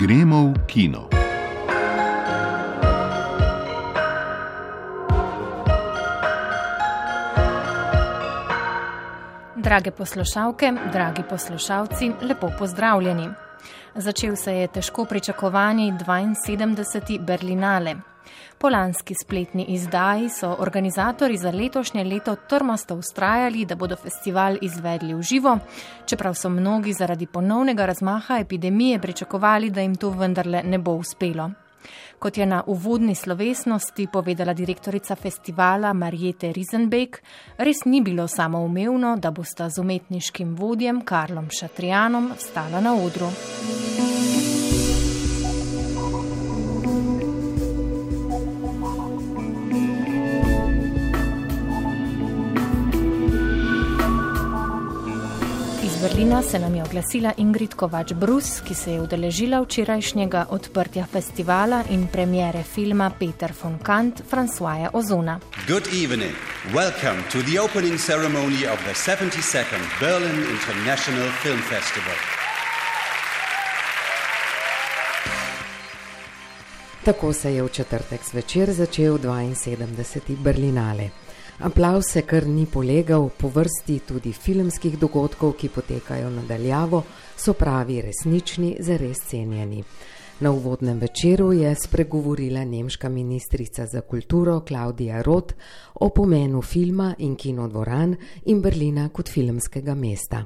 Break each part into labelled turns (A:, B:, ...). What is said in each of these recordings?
A: Gremo v kino.
B: Drage poslušalke, dragi poslušalci, lepo pozdravljeni. Začel se je težko pričakovani 72. Berlinale. Po lanski spletni izdaji so organizatori za letošnje leto trmasto ustrajali, da bodo festival izvedli v živo, čeprav so mnogi zaradi ponovnega razmaha epidemije pričakovali, da jim to vendarle ne bo uspelo. Kot je na uvodni slovesnosti povedala direktorica festivala Marjete Rizenbeck, res ni bilo samoumevno, da bosta z umetniškim vodjem Karlom Šatrijanom stala na odru. Berlina se nam je oglasila Ingrid Kovač-Brus, ki se je udeležila včerajšnjega odprtja festivala in premjere filma Peter von Kant Françoisa Ozona.
C: Good evening. Welcome to the opening ceremony of the 72nd Berlin International Film Festival.
D: Tako se je v četrtek zvečer začel 72. Berlinale. Aplav se kar ni polegal, po vrsti tudi filmskih dogodkov, ki potekajo nadaljavo, so pravi resnični, zares cenjeni. Na uvodnem večeru je spregovorila nemška ministrica za kulturo Klaudija Roth o pomenu filma in kinodvoran in Berlina kot filmskega mesta.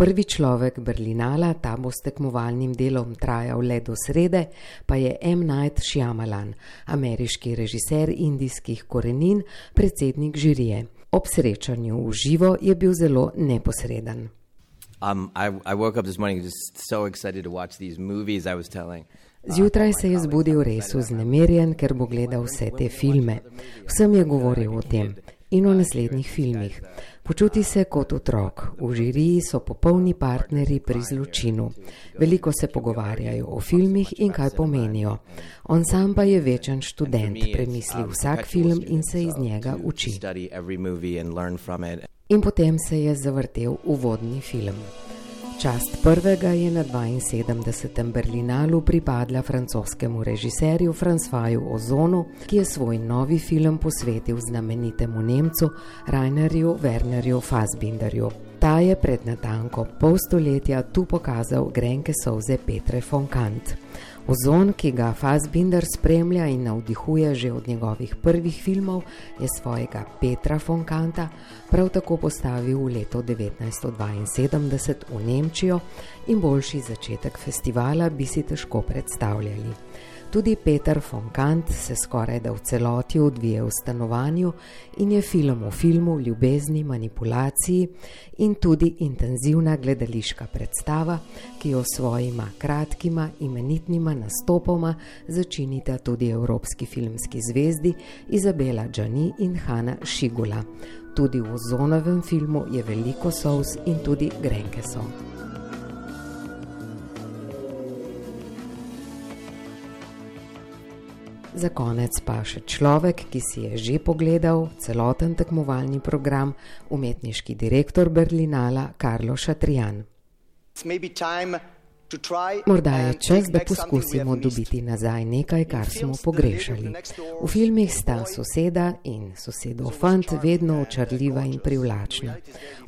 D: Prvi človek Berlinala, ta bo s tekmovalnim delom trajal le do srede, pa je M. Night Shyamalan, ameriški režiser indijskih korenin, predsednik žirije. Ob srečanju v živo je bil zelo neposreden. Um, I, I so Zjutraj se je zbudil res vznemirjen, ker bo gledal vse te filme. Vsem je govoril o tem in o naslednjih filmih. Počuti se kot otrok, v žiriji so popolni partnerji pri zločinu. Veliko se pogovarjajo o filmih in kaj pomenijo. On sam pa je večen študent, premisli vsak film in se iz njega uči. In potem se je zavrtel uvodni film. Čast prvega je na 72. Berlinalu pripadla francoskemu režiserju Françoisu Ozonu, ki je svoj novi film posvetil znamenitemu Nemcu Rainerju Wernerju Fassbinderju. Ta je pred natanko pol stoletja tu pokazal grenke solze Petre von Kant. Ozon, ki ga Fassbinder spremlja in navdihuje že od njegovih prvih filmov, je svojega Petra von Kanta prav tako postavil v leto 1972 v Nemčijo in boljši začetek festivala bi si težko predstavljali. Tudi Peter von Kant se skoraj da v celoti odvije v stanovanju in je film o filmu, ljubezni, manipulaciji in tudi intenzivna gledališka predstava, ki jo svojima kratkima imenitnima nastopoma začinita tudi evropski filmski zvezdi Izabela Džani in Hanna Šigula. Tudi v zonovem filmu je veliko sous in tudi grenke so. Za konec pa še človek, ki si je že pogledal celoten tekmovalni program, umetniški direktor Berlinala Karlo Šatrijan. Morda je čas, da poskusimo dobiti nazaj nekaj, kar smo pogrešali. V filmih sta soseda in sosedov fant vedno očarljiva in privlačna.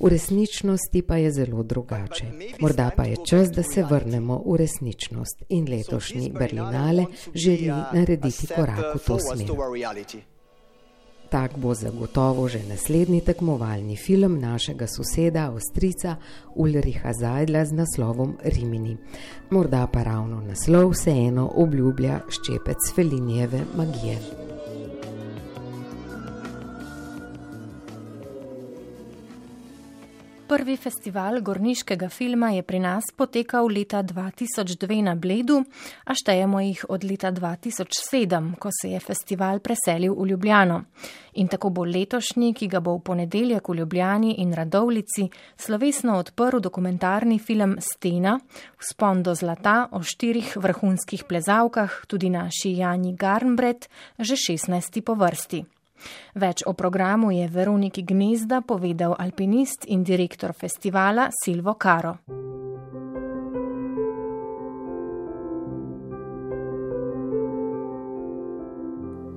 D: V resničnosti pa je zelo drugače. Morda pa je čas, da se vrnemo v resničnost in letošnji Berlinale želi narediti korak v to smer. Tak bo zagotovo že naslednji tekmovalni film našega soseda, Avstrica Ulriha Zajdla z naslovom Rimini. Morda pa ravno naslov vseeno obljublja ščepec Felinjeve magije.
B: Prvi festival gorniškega filma je pri nas potekal leta 2002 na Bledu, a štejemo jih od leta 2007, ko se je festival preselil v Ljubljano. In tako bo letošnji, ki ga bo v ponedeljek v Ljubljani in Radovlici slovesno odprl dokumentarni film Stena, vzpon do zlata o štirih vrhunskih plezavkah, tudi naši Jani Garnbret, že 16. po vrsti. Več o programu je Veroniki Gnezda povedal alpinist in direktor festivala Silvo Karo.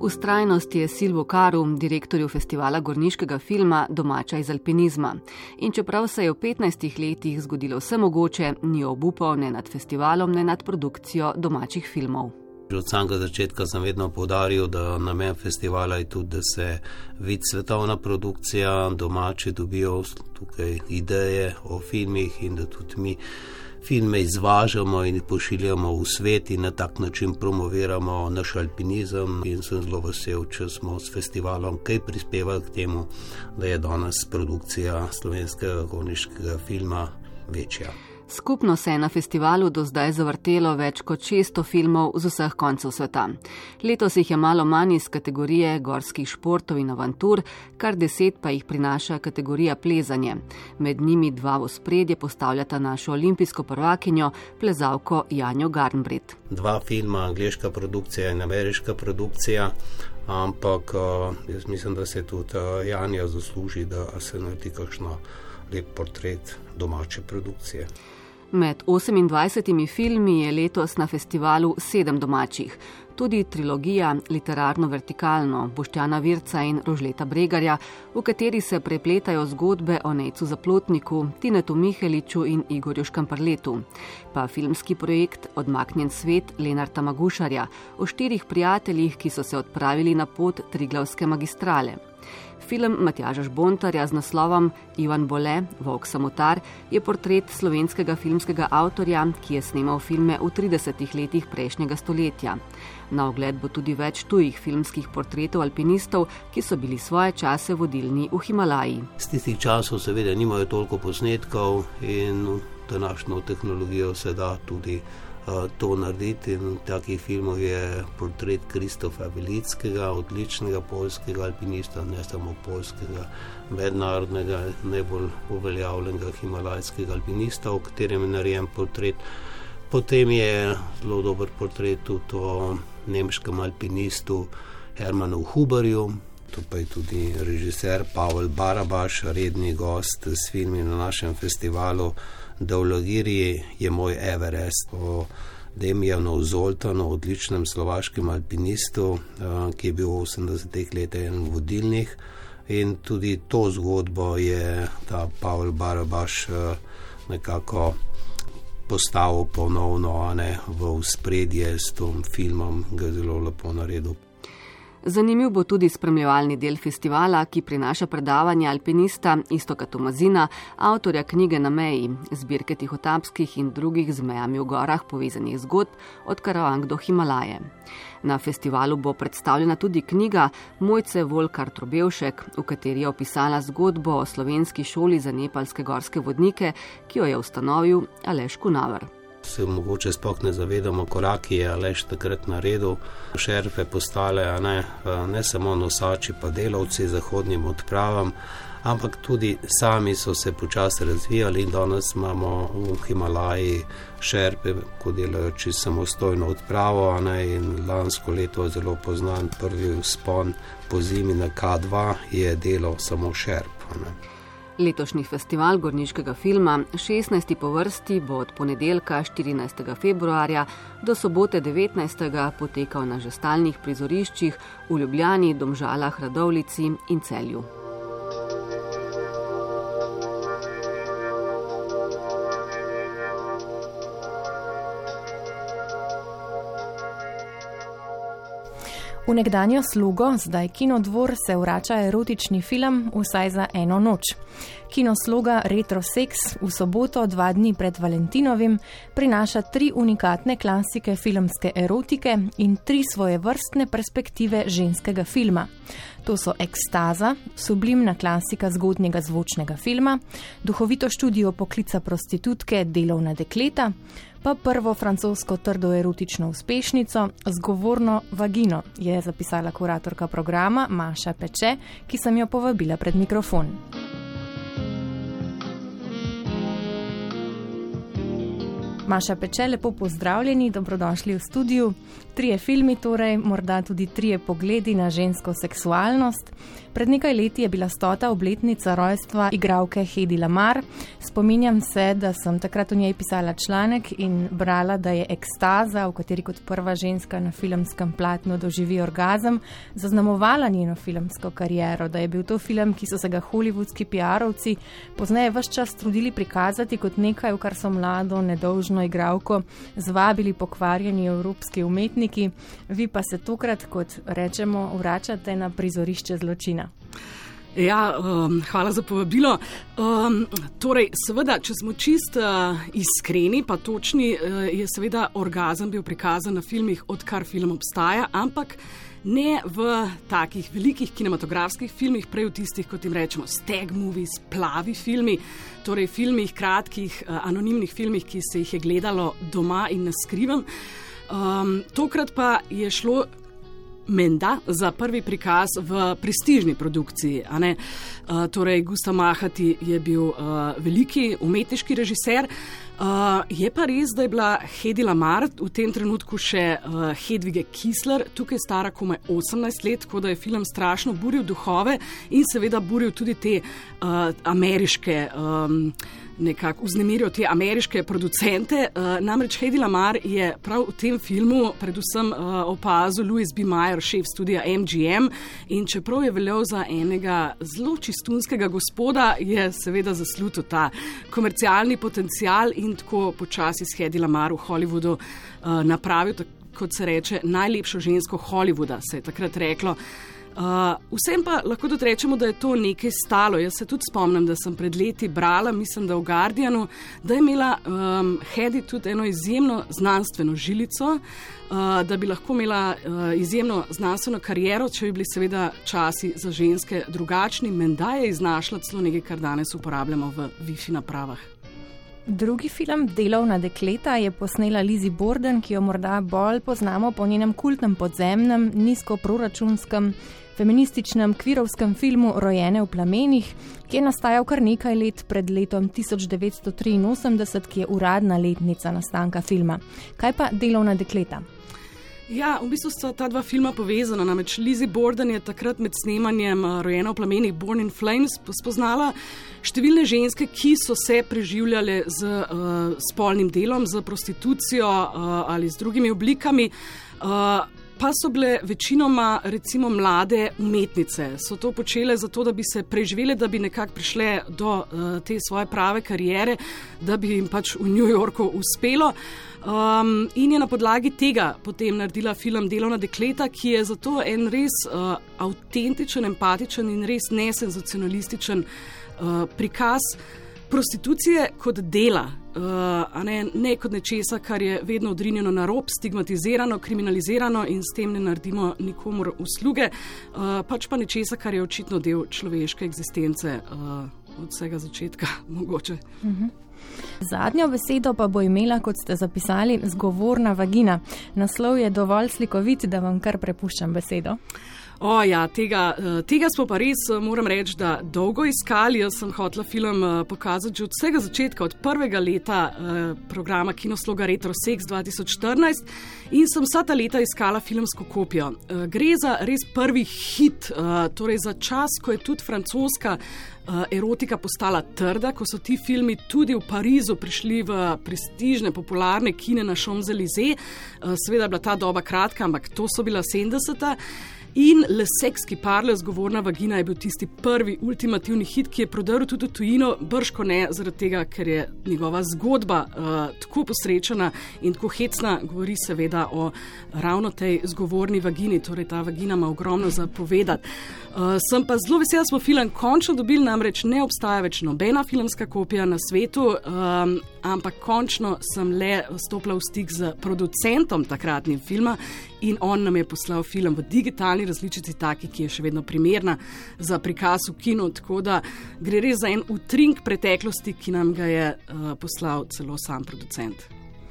A: Ustrajnost je Silvo Karu, direktorju festivala gorniškega filma, domača iz alpinizma. In čeprav se je v 15 letih zgodilo vse mogoče, ni obupal ne nad festivalom, ne nad produkcijo domačih filmov.
E: Že od samega začetka sem vedno povdaril, da namen festivala je tudi, da se vidi svetovna produkcija, domači dobijo tukaj ideje o filmih in da tudi mi filme izvažamo in pošiljamo v svet in na tak način promoviramo naš alpinizem. In sem zelo vesel, če smo s festivalom kaj prispevali k temu, da je danes produkcija slovenskega goniškega filma večja.
A: Skupno se je na festivalu do zdaj zavrtelo več kot 600 filmov z vseh koncev sveta. Letos jih je malo manj iz kategorije gorskih športov in avantur, kar deset pa jih prinaša kategorija plezanje. Med njimi dva v spredje postavljata našo olimpijsko prvakinjo, plezalko Janjo Garnbrit.
E: Dva filma, angliška produkcija in ameriška produkcija. Ampak eh, jaz mislim, da se tudi eh, Janja zasluži, da se naredi kakšno lep portret domače produkcije.
A: Med 28 filmi je letos na festivalu sedem domačih. Tudi trilogija Literarno vertikalno Boštjana Virca in Rožleta Bregarja, v kateri se prepletajo zgodbe o Necu Zaplotniku, Tinetu Miheliču in Igorju Škamparletu. Pa filmski projekt Odmaknjen svet Lenarta Magušarja o štirih prijateljih, ki so se odpravili na pot Triglavske magistrale. Film Matjaža Žbontarja z naslovom Ivan Bole, Vok Samotar, je portret slovenskega filmskega avtorja, ki je snemal filme v 30 letih prejšnjega stoletja. Na ogled bo tudi več tujih filmskih portretov alpinistov, ki so bili svoje čase vodilni v Himalaji.
E: Z tistih časov seveda nimajo toliko posnetkov in današnjo tehnologijo se da tudi to narediti. In takih filmov je portret Kristofa Velickega, odličnega polskega alpinista, ne samo polskega, mednarodnega, najbolj uveljavljenega himalajskega alpinista, o katerem je narejen portret. Potem je zelo dober portret tudi o nemškem alpinistu Hermanu Huberju. Tu pa je tudi režiser Pavel Barabaš, redni gost s filmi na našem festivalu. Dologiri je moj Everest o Demijanu Zoltanu, odličnem slovaškem alpinistu, eh, ki je bil v 80-ih letih en vodilnih. In tudi to zgodbo je ta Pavel Barabaš eh, nekako postavil ponovno ne, v spredje s tem filmom, ga je zelo lepo naredil.
A: Zanimiv bo tudi spremljevalni del festivala, ki prinaša predavanje alpinista Istoka Tomazina, avtorja knjige Na meji, zbirke tihotapskih in drugih z mejami v gorah povezanih zgodb od Karavang do Himalaje. Na festivalu bo predstavljena tudi knjiga Mojce Volkar Trobevšek, v kateri je opisala zgodbo o slovenski šoli za nepalske gorske vodnike, ki jo je ustanovil Aleš Kunavar
E: se mogoče sploh ne zavedamo, koraki je Aleš takrat naredil. Šerpe postale ne, ne samo nosači, pa delavci zahodnim odpravam, ampak tudi sami so se počasi razvijali in danes imamo v Himalaji šerpe, ko delajo čisto samostojno odpravo. Ne, in lansko leto je zelo poznan prvi spon po zimi na K2, je delal samo šerp. Ne.
A: Letošnji festival gorniškega filma, 16. po vrsti, bo od ponedeljka 14. februarja do sobote 19. potekal na že stalnih prizoriščih v Ljubljani, Domžalah, Radovlici in Celju.
B: V nekdanjo slugo, zdaj kinodvor, se vrača erotični film Vsaj za eno noč. Kinosloga Retro Sex v soboto, dva dni pred Valentinovim, prinaša tri unikatne klasike filmske erotike in tri svoje vrstne perspektive ženskega filma. To so ekstaza, sublimna klasika zgodnjega zvočnega filma, duhovito študijo poklica prostitutke Delovna dekleta, pa prvo francosko trdo erotično uspešnico Zgovorno vagino, je zapisala kuratorka programa Maša Peče, ki sem jo povabila pred mikrofon. Maša Peče, lepo pozdravljeni, dobrodošli v studiu. Trije filmi, torej morda tudi trije pogledi na žensko seksualnost. Pred nekaj leti je bila stota obletnica rojstva igralke Hedi Lamar. Spominjam se, da sem takrat v njej pisala članek in brala, da je ekstaza, v kateri kot prva ženska na filmskem platnu doživi orgazem, zaznamovala njeno filmsko kariero, da je bil to film, ki so se ga holivudski PR-ovci pozneje vse čas trudili prikazati kot nekaj, v kar so mlado, nedolžno igralko zvabili pokvarjeni evropski umetniki, vi pa se tokrat, kot rečemo, vračate na prizorišče zločina.
F: Ja, um, hvala za povabilo. Um, torej, seveda, če smo čist uh, iskreni, pa točni, uh, je seveda orgazem bil prikazan na filmih, odkar film obstaja, ampak ne v takih velikih kinematografskih filmih, prej v tistih, kot jim rečemo, steg movies, plavi filmi, torej filmih, kratkih, uh, anonimnih filmih, ki se jih je gledalo doma in na skrivem. Um, tokrat pa je šlo menda za prvi prikaz v prestižni produkciji. Uh, torej, Gustav Mahati je bil uh, veliki umetniški režiser. Uh, je pa res, da je bila Hedi Lamar v tem trenutku še uh, Hedvige Kisler, tukaj stara komaj 18 let, tako da je film strašno buril duhove in seveda buril tudi te uh, ameriške. Um, nekako vznemiril te ameriške producente. Uh, namreč Hedi Lamar je prav v tem filmu predvsem uh, opazil Louis B. Mayer, šef studia MGM. In čeprav je veljal za enega zelo čistunskega gospoda, je seveda zaslužil ta komercialni potencial in tako počasi s Hedi Lamar v Hollywoodu uh, napravil, kot se reče, najlepšo žensko Hollywooda, se je takrat reklo. Uh, vsem pa lahko tudi rečemo, da je to nekaj stalo. Jaz se tudi spomnim, da sem pred leti brala, mislim, da v Guardianu, da je imela um, Hedi tudi eno izjemno znanstveno žilico, uh, da bi lahko imela uh, izjemno znanstveno kariero, če bi bili seveda časi za ženske drugačni. Menda je iznašla celo nekaj, kar danes uporabljamo v WiFi napravah.
B: Drugi film, Delovna dekleta, je posnela Lizzie Borden, ki jo morda bolj poznamo po njenem kultnem podzemnem, nizkoproračunskem feminističnem kvirovskem filmu Rojene v plamenih, ki je nastajal kar nekaj let pred letom 1983, ki je uradna letnica nastanka filma. Kaj pa delovna dekleta?
F: Ja, v bistvu sta ta dva filma povezana. Namreč Lizzie Borden je takrat med snemanjem eh, Rojena v plamenih Born in Flames spoznala številne ženske, ki so se preživljale z uh, spolnim delom, z prostitucijo uh, ali z drugimi oblikami. Uh, pa so bile večinoma recimo mlade umetnice. So to počele zato, da bi se preživele, da bi nekako prišle do uh, te svoje prave kariere, da bi jim pač v New Yorku uspelo. Um, in je na podlagi tega potem naredila film Delovna dekleta, ki je zato en res uh, avtentičen, empatičen in res nesenzacionalističen uh, prikaz prostitucije kot dela, uh, ne, ne kot nečesa, kar je vedno odrinjeno na rob, stigmatizirano, kriminalizirano in s tem ne naredimo nikomor usluge, uh, pač pa nečesa, kar je očitno del človeške eksistence uh, od vsega začetka. Mogoče.
B: Mhm. Zadnjo besedo pa bo imela, kot ste zapisali, zgovorna vagina. Naslov je dovolj slikovit, da vam kar prepuščam besedo.
F: O, ja, tega, eh, tega smo pa res, eh, moram reči, da dolgo iskali. Jaz sem hotela film eh, pokazati že od vsega začetka, od prvega leta programa Kinosloga Retro Sex 2014 in sem vsa ta leta iskala filmsko kopijo. Gre za res prvi hit, torej za čas, ko je tudi francoska. Erotika postala trda, ko so ti filmi tudi v Parizu prišli v prestižne, popularne kine na Champs-Élysées. Seveda je bila ta doba kratka, ampak to so bila 70-ta. In Le Sex, ki parla zgovorna vagina, je bil tisti prvi ultimativni hit, ki je prodrl tudi tujino, brško ne zaradi tega, ker je njegova zgodba uh, tako posrečena in tako hecna, govori seveda o ravno tej zgovorni vagini, torej ta vagina ima ogromno za povedati. Uh, sem pa zelo vesel, da smo film končno dobili, namreč ne obstaja več nobena filmska kopija na svetu, um, ampak končno sem le stopila v stik z producentom takratnega filma in on nam je poslal film v digitalni različici, taki, ki je še vedno primerna za prikaz v kinu. Tako da gre res za en utrink preteklosti, ki nam ga je uh, poslal celo sam producent.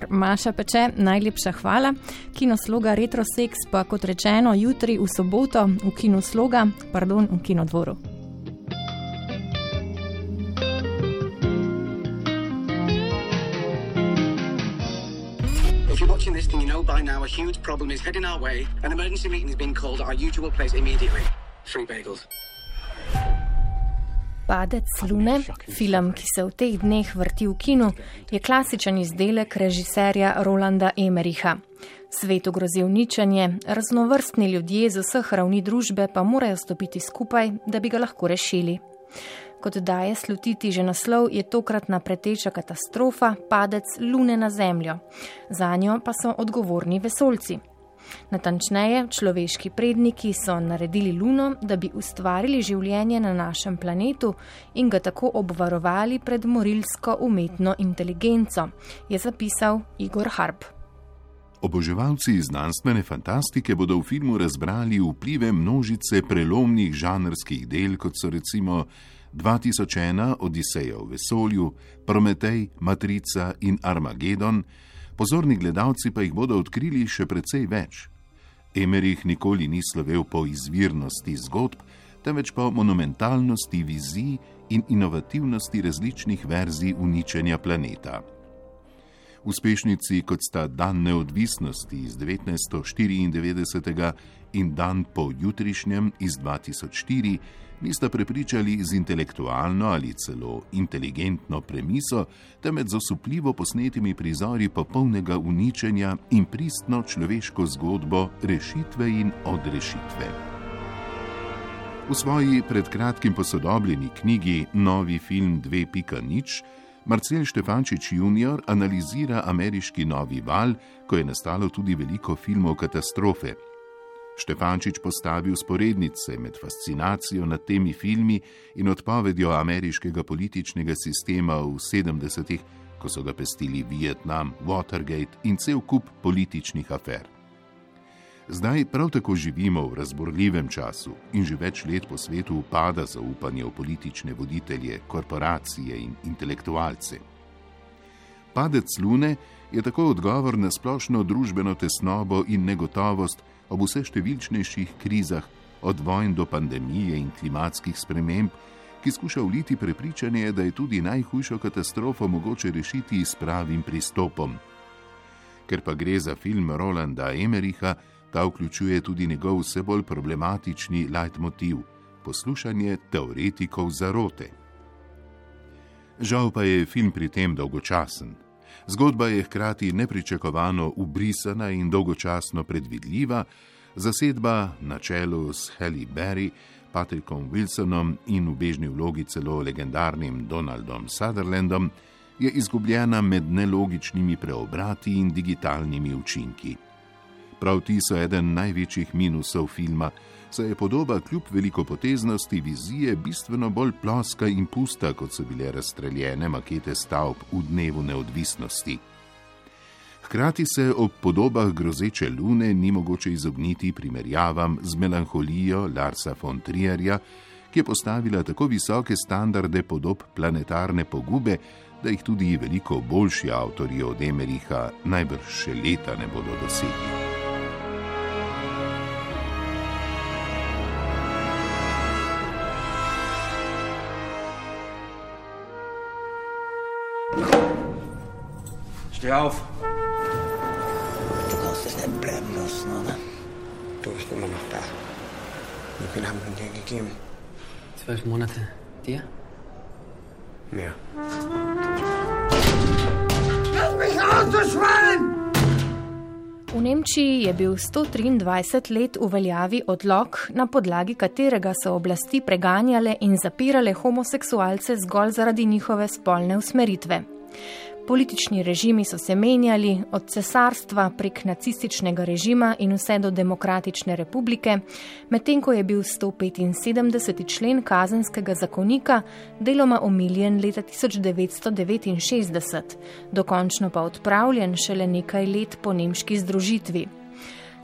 B: Maša Peče, najlepša hvala. Kinosloga Retrosex pa kot rečeno jutri v soboto v Kinosloga, pardon, v Kinodvoru.
G: Know by now a huge problem is heading our way. An emergency meeting is being called at our usual place immediately. Free bagels.
B: Padec Lune, film, ki se v teh dneh vrti v kinu, je klasičen izdelek režiserja Rolanda Emericha. Svetu grozi uničenje, raznovrstni ljudje z vseh ravni družbe pa morajo stopiti skupaj, da bi ga lahko rešili. Kot daje slutiti že naslov, je tokratna preteča katastrofa padec Lune na Zemljo. Za njo pa so odgovorni vesolci. Natančneje, človeški predniki so naredili Luno, da bi ustvarili življenje na našem planetu in ga tako obvarovali pred morilsko umetno inteligenco, je zapisal Igor Harp.
H: Oboževalci znanstvene fantastike bodo v filmu razbrali vplive množice prelomnih žanrskih del, kot so recimo 2001 Odiseja v vesolju, Prometej, Matrica in Armagedon, pozorni gledalci pa jih bodo odkrili še precej več. Emerich nikoli ni slovel po izvirnosti zgodb, temveč po monumentalnosti vizij in inovativnosti različnih verzij uničenja planeta. Uspešnici kot sta Dan neodvisnosti iz 1994 in Dan po jutrišnjem iz 2004 nista prepričali z intelektualno ali celo inteligentno premiso, temveč z osupljivo posnetimi prizori popolnega uničenja in pristno človeško zgodbo rešitve in odrešitve. V svoji pred kratkim posodobljeni knjigi Novi film 2.0 Marcel Štefančič junior analizira ameriški novi val, ko je nastalo tudi veliko filmov katastrofe. Štefančič postavi usporednice med fascinacijo nad temi filmi in odpovedjo ameriškega političnega sistema v 70-ih, ko so ga pestili Vietnam, Watergate in cel kup političnih afer. Zdaj prav tako živimo v razborljivem času in že več let po svetu upada zaupanje v politične voditelje, korporacije in intelektualce. Padec Lune je tako odgovor na splošno družbeno tesnobo in negotovost, ob vse številčnejših krizah, od vojn do pandemije in klimatskih sprememb, ki skuša vliti prepričanje, da je tudi najhujšo katastrofo mogoče rešiti s pravim pristopom. Ker pa gre za film Rolanda Emericha, ta vključuje tudi njegov vse bolj problematični leitmotiv: poslušanje teoretikov zarote. Žal pa je film pri tem dolgočasen. Zgodba je hkrati nepričakovano ubrisana in dolgočasno predvidljiva, zasedba na čelu s Halle Berry, Patrickom Wilsonom in v bežni vlogi celo legendarnim Donaldom Sutherlandom je izgubljena med nelogičnimi preobrati in digitalnimi učinki. Prav ti so eden največjih minusov filma, saj je podoba kljub velikopoteznosti vizije bistveno bolj ploska in pusta, kot so bile razstreljene makete stavb v dnevu neodvisnosti. Hkrati se ob podobah grozeče lune ni mogoče izogniti primerjavam z melanholijo Larsa von Trierja, ki je postavila tako visoke standarde podob planetarne pogube, da jih tudi veliko boljši avtorji od Emeriha najbrž še leta ne bodo dosegli.
G: Steh auf!
I: Du kannst es nicht bleiben lassen, oder?
G: Du bist immer noch da. Wie viel haben wir dir gegeben?
I: Zwölf Monate. Dir?
G: Mehr.
I: Lass mich raus, du Schwein!
B: V Nemčiji je bil 123 let v veljavi odlog, na podlagi katerega so oblasti preganjale in zapirale homoseksualce zgolj zaradi njihove spolne usmeritve. Politični režimi so se menjali od cesarstva prek nacističnega režima in vse do demokratične republike, medtem ko je bil 175. člen kazenskega zakonika deloma omiljen leta 1969, dokončno pa odpravljen šele nekaj let po nemški združitvi.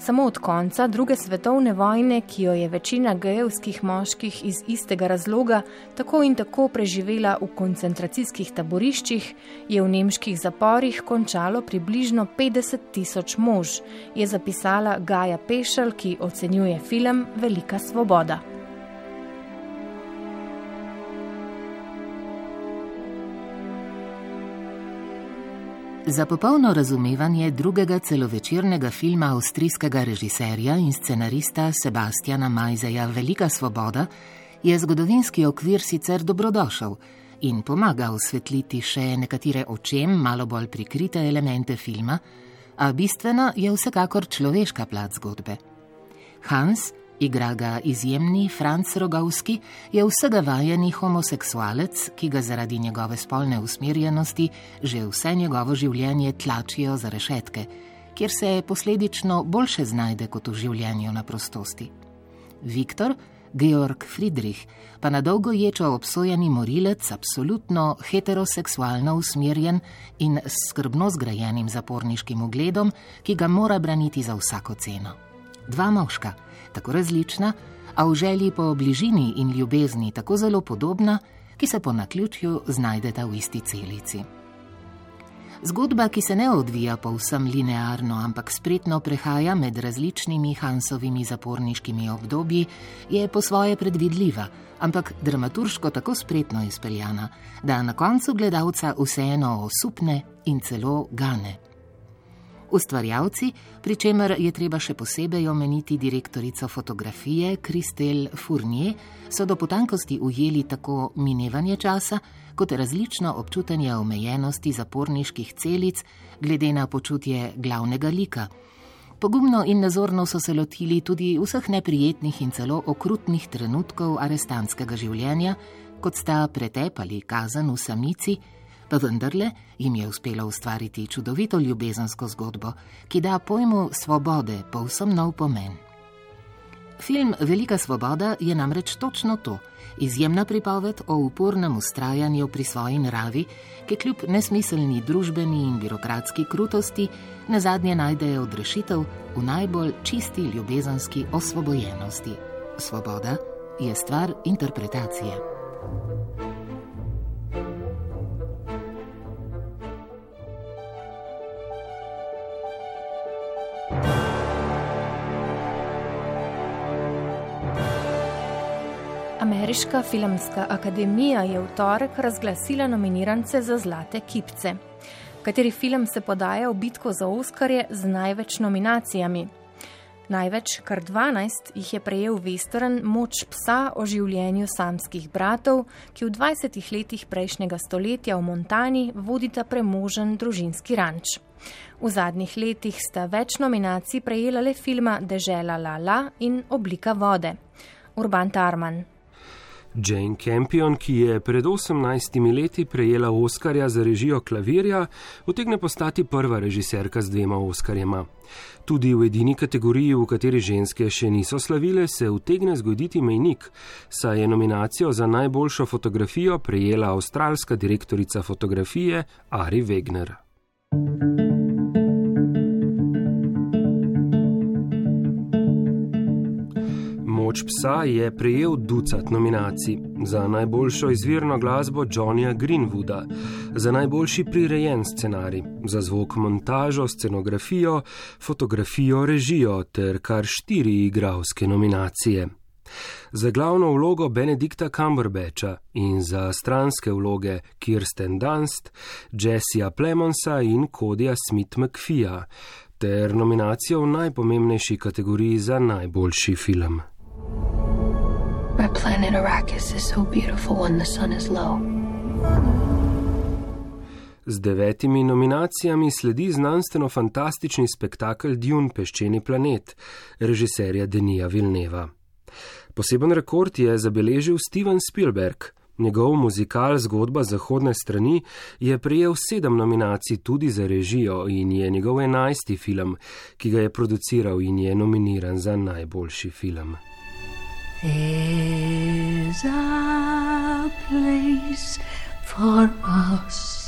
B: Samo od konca druge svetovne vojne, ki jo je večina gejevskih moških iz istega razloga tako in tako preživela v koncentracijskih taboriščih, je v nemških zaporih končalo približno 50 tisoč mož, je zapisala Gaja Pešel, ki ocenjuje film Velika svoboda.
J: Za popolno razumevanje drugega celovečernega filma avstrijskega režiserja in scenarista Sebastiana Majzeja Velika svoboda je zgodovinski okvir sicer dobrodošel in pomaga osvetliti še nekatere očem malo bolj prikrite elemente filma, a bistvena je vsekakor človeška plat zgodbe. Hans, igra ga izjemni Franz Rogovski, je vsega vajeni homoseksualec, ki ga zaradi njegove spolne usmerjenosti že vse njegovo življenje tlačijo za rešetke, kjer se posledično boljše znajde kot v življenju na prostosti. Viktor, Georg Friedrich, pa na dolgo ječo obsojeni morilec, absolutno heteroseksualno usmerjen in s skrbno zgrajenim zaporniškim ugledom, ki ga mora braniti za vsako ceno. Dva moška, tako različna, a v želji po bližini in ljubezni tako zelo podobna, ki se po naključju znajdeta v isti celici. Zgodba, ki se ne odvija povsem linearno, ampak spretno prehaja med različnimi Hansovimi zaporniškimi obdobji, je po svoje predvidljiva, ampak dramaturško tako spretno izpeljana, da na koncu gledalca vseeno osupne in celo gane. Ustvarjalci, pri čemer je treba še posebej omeniti direktorico fotografije Kristel Fournier, so do potankosti ujeli tako minevanje časa, kot različno občutanje omejenosti zaporniških celic, glede na počutje glavnega lika. Pogumno in nazorno so se lotili tudi vseh neprijetnih in celo okrutnih trenutkov arestantskega življenja, kot sta pretep ali kazen v samici, pa vendarle jim je uspelo ustvariti čudovito ljubezensko zgodbo, ki da pojmu svobode povsem nov pomen. Film Velika svoboda je namreč točno to: izjemna pripoved o upornem ustrajanju pri svoji naravi, ki kljub nesmiselni družbeni in birokratski krutosti na zadnje najdejo odrešitev v najbolj čisti ljubezenski osvobojenosti. Svoboda je stvar interpretacije.
B: Ameriška filmska akademija je v torek razglasila nominirance za Zlate kipce. Kateri film se podaja v bitko za Oskarje z največ nominacijami? Največ, kar 12, jih je prejel western Moč psa o življenju samskih bratov, ki v 20 letih prejšnjega stoletja v Montani vodita premožen družinski ranč. V zadnjih letih sta več nominacij prejela le filma Dežela Lala in Oblika vode. Urban Tarman.
K: Jane Campion, ki je pred 18 leti prejela Oskarja za režijo klavirja, utegne postati prva režiserka z dvema Oskarjema. Tudi v edini kategoriji, v kateri ženske še niso slavile, se utegne zgoditi mejnik, saj je nominacijo za najboljšo fotografijo prejela avstralska direktorica fotografije Ari Wegner. thank you Moč psa je prejel ducat nominacij za najboljšo izvirno glasbo Johnnyja Greenwooda, za najboljši prirejen scenarij, za zvok montažo, scenografijo, fotografijo, režijo ter kar štiri igralske nominacije. Za glavno vlogo Benedikta Cumberbatcha in za stranske vloge Kirsten Dunst, Jessija Plemonsa in Kodija Smith McPhee, ter nominacijo v najpomembnejši kategoriji za najboljši film. Our planet Arrakis is so beautiful when the sun is low. Z devetimi nominacijami sledi znanstveno-fantastični spektakel Dune Peščeni planet, režiserja Denija Vilneva. Poseben rekord je zabeležil Steven Spielberg. Njegov muzikal Zgodba zahodne strani je prejel sedem nominacij tudi za režijo in je njegov enajsti film, ki ga je produciral in je nominiran za najboljši film. There's a place for us.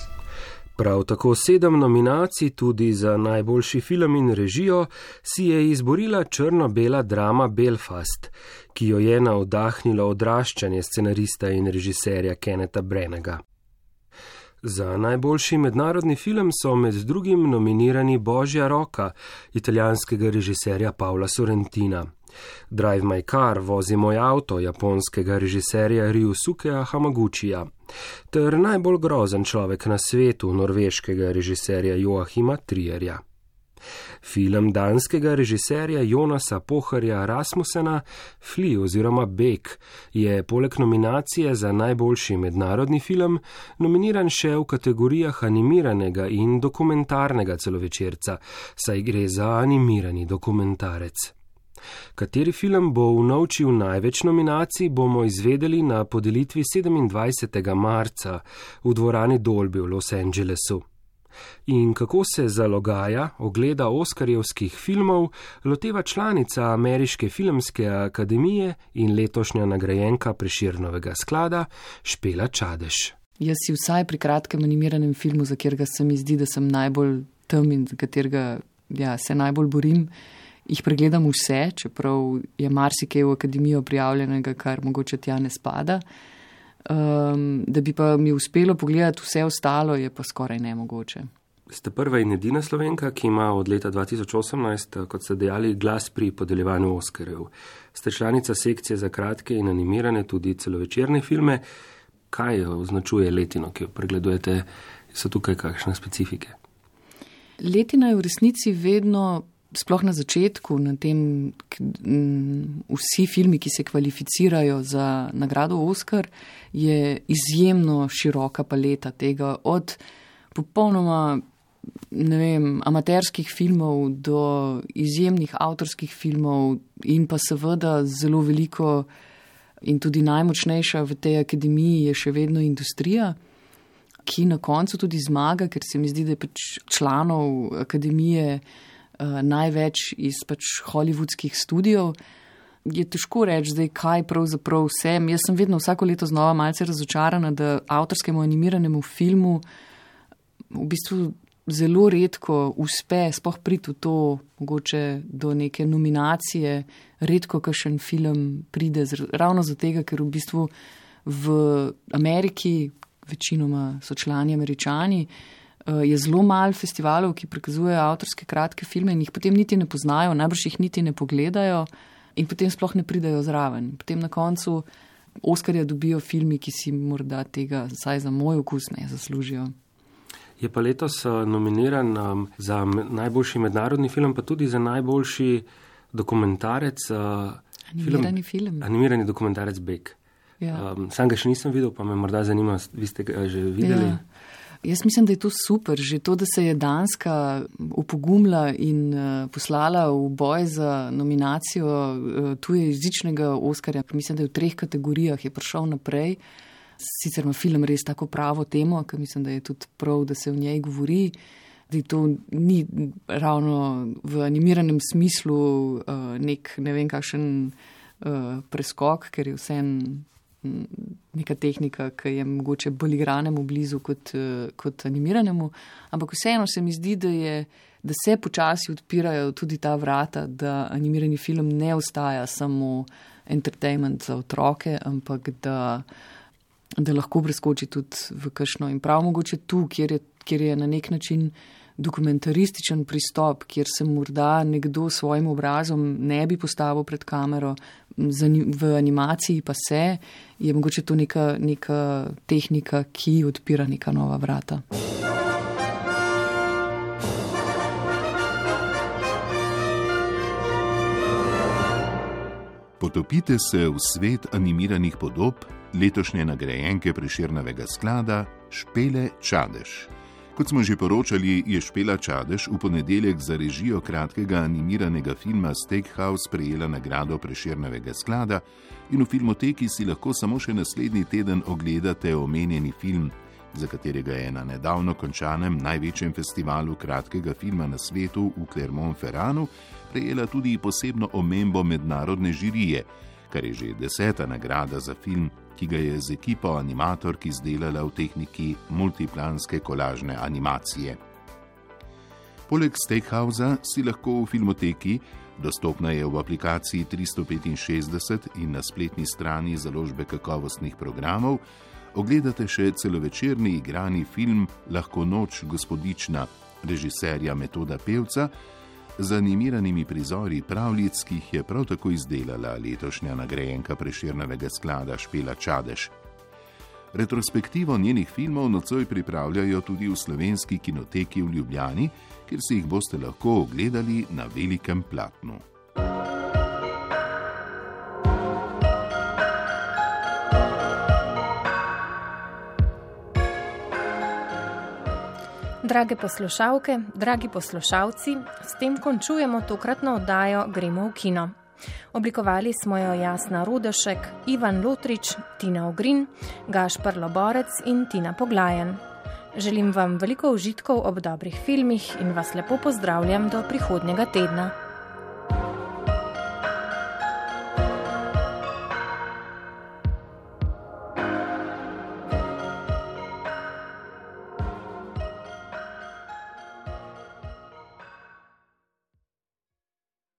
K: Prav tako sedem nominacij tudi za najboljši film in režijo si je izborila črno-bela drama Belfast, ki jo je navdahnilo odraščanje scenarista in režiserja Keneta Brenega. Za najboljši mednarodni film so med drugim nominirani Božja roka italijanskega režiserja Paula Sorrentina. Drive My Car, vozi moj avto japonskega režiserja Ryusukeja Hamaguchija, ter najbolj grozen človek na svetu norveškega režiserja Joachima Trierja. Film danskega režiserja Jonasa Poharja Rasmusena Fli oziroma Bek je poleg nominacije za najboljši mednarodni film nominiran še v kategorijah animiranega in dokumentarnega celovečerca, saj gre za animirani dokumentarec. Kateri film bo unovčil največ nominacij, bomo izvedeli na podelitvi 27. marca v dvorani Dolby v Los Angelesu in kako se zalogaja ogleda oskarjevskih filmov, loteva članica Ameriške filmske akademije in letošnja nagrajenka preširnovega sklada Špela Čadež.
L: Jaz si vsaj pri kratkem animiranem filmu, za katerega se mi zdi, da sem najbolj tam in za katerega ja, se najbolj borim, jih pregledam vse, čeprav je marsikaj v akademijo prijavljenega, kar mogoče tja ne spada. Um, da bi pa mi uspelo pogledati vse ostalo, je pa skoraj nemogoče.
K: Ste prva in edina slovenka, ki ima od leta 2018, kot ste dejali, glas pri podeljevanju Oskarjev. Ste članica sekcije za kratke in animirane, tudi celovečerne filme. Kaj označuje letino, ki jo pregledujete? So tukaj kakšne specifike?
L: Letina je v resnici vedno sploh na začetku, na tem, vsi filmi, ki se kvalificirajo za nagrado Oscar, je izjemno široka paleta tega, od popolnoma vem, amaterskih filmov do izjemnih avtorskih filmov in pa seveda zelo veliko in tudi najmočnejša v tej akademiji je še vedno industrija. Ki na koncu tudi zmaga, ker se mi zdi, da je pač članov akademije uh, največ iz pač hollywoodskih studijev. Je težko reči, zdaj, kaj pravzaprav sem. Jaz sem vedno vsako leto znova malce razočarana, da avtorskemu animiranemu filmu v bistvu zelo redko uspe spoh priti v to, mogoče do neke nominacije, redko kakšen film pride, ravno zato, ker v bistvu v Ameriki, večinoma so člani američani, uh, Eh, je zelo malo festivalov, ki prikazujejo avtorske kratke filme in jih potem niti ne poznajo, najbrž jih niti ne pogledajo in potem sploh ne pridajo zraven. Potem na koncu Oskarja dobijo filmi, ki si morda tega, vsaj za moj okus, ne zaslužijo.
K: Je pa letos eh, nominiran um, za najboljši mednarodni film, pa tudi za najboljši dokumentarec. Uh,
L: animirani film. film.
K: Animirani dokumentarec Bek. Ja. Um, sam ga še nisem videl, pa me morda zanima, vi ste ga že videli. Ja.
L: Jaz mislim, da je to super, že to, da se je Danska upogumila in uh, poslala v boj za nominacijo uh, tuje jezičnega Oskarja. Mislim, da je v treh kategorijah je prišel naprej. Sicer ima film res tako pravo temo, ker mislim, da je tudi prav, da se v njej govori. Da to ni ravno v animiranem smislu uh, nek ne vem kakšen preskok, ker je vse en neka tehnika, ki je mogoče bolj igranemu blizu kot, eh, kot animiranemu. Ampak vseeno se mi zdi, da, je, da se počasi odpirajo tudi ta vrata, da animirani film ne ostaja samo entertainment za otroke, ampak da, da lahko preskoči tudi v kakšno. In prav mogoče tu, kjer je, kjer je na nek način. Dokumentarističen pristop, kjer se morda nekdo s svojim obrazom ne bi postavil pred kamero, v animaciji pa se, je mogoče to neka, neka tehnika, ki odpira neka nova vrata.
H: Potopite se v svet animiranih podob letošnje nagrajenke preširnavega sklada Špele Čadež. Kot smo že poročali, je Špela Čadež v ponedeljek za režijo kratkega animiranega filma Steakhouse prejela nagrado Preširnevega sklada in v filmoteki si lahko samo še naslednji teden ogledate omenjeni film, za katerega je na nedavno končanem največjem festivalu kratkega filma na svetu v Clermont-Ferranu prejela tudi posebno omembo mednarodne žirije, kar je že deseta nagrada za film ki ga je z ekipo animatork izdelala v tehniki multiplanske kolažne animacije. Poleg Steakhouse si lahko v filmoteki, dostopna je v aplikaciji 365 in na spletni strani založbe kakovostnih programov, ogledate še celovečerni igrani film Lahko noč gospodična režiserja Metoda Pevca, z animiranimi prizori pravljic, ki jih je prav tako izdelala letošnja nagrajenka preširnega sklada Špela Čadež. Retrospektivo njenih filmov nocoj pripravljajo tudi v slovenski kinoteki v Ljubljani, kjer si jih boste lahko ogledali na velikem platnu.
B: Drage poslušalke, dragi poslušalci, s tem končujemo tokratno oddajo Gremo v kino. Oblikovali smo jo Jasna Rudešek, Ivan Lotrič, Tina Ogrin, Gašpar Loborec in Tina Poglajen. Želim vam veliko užitkov ob dobrih filmih in vas lepo pozdravljam do prihodnjega tedna.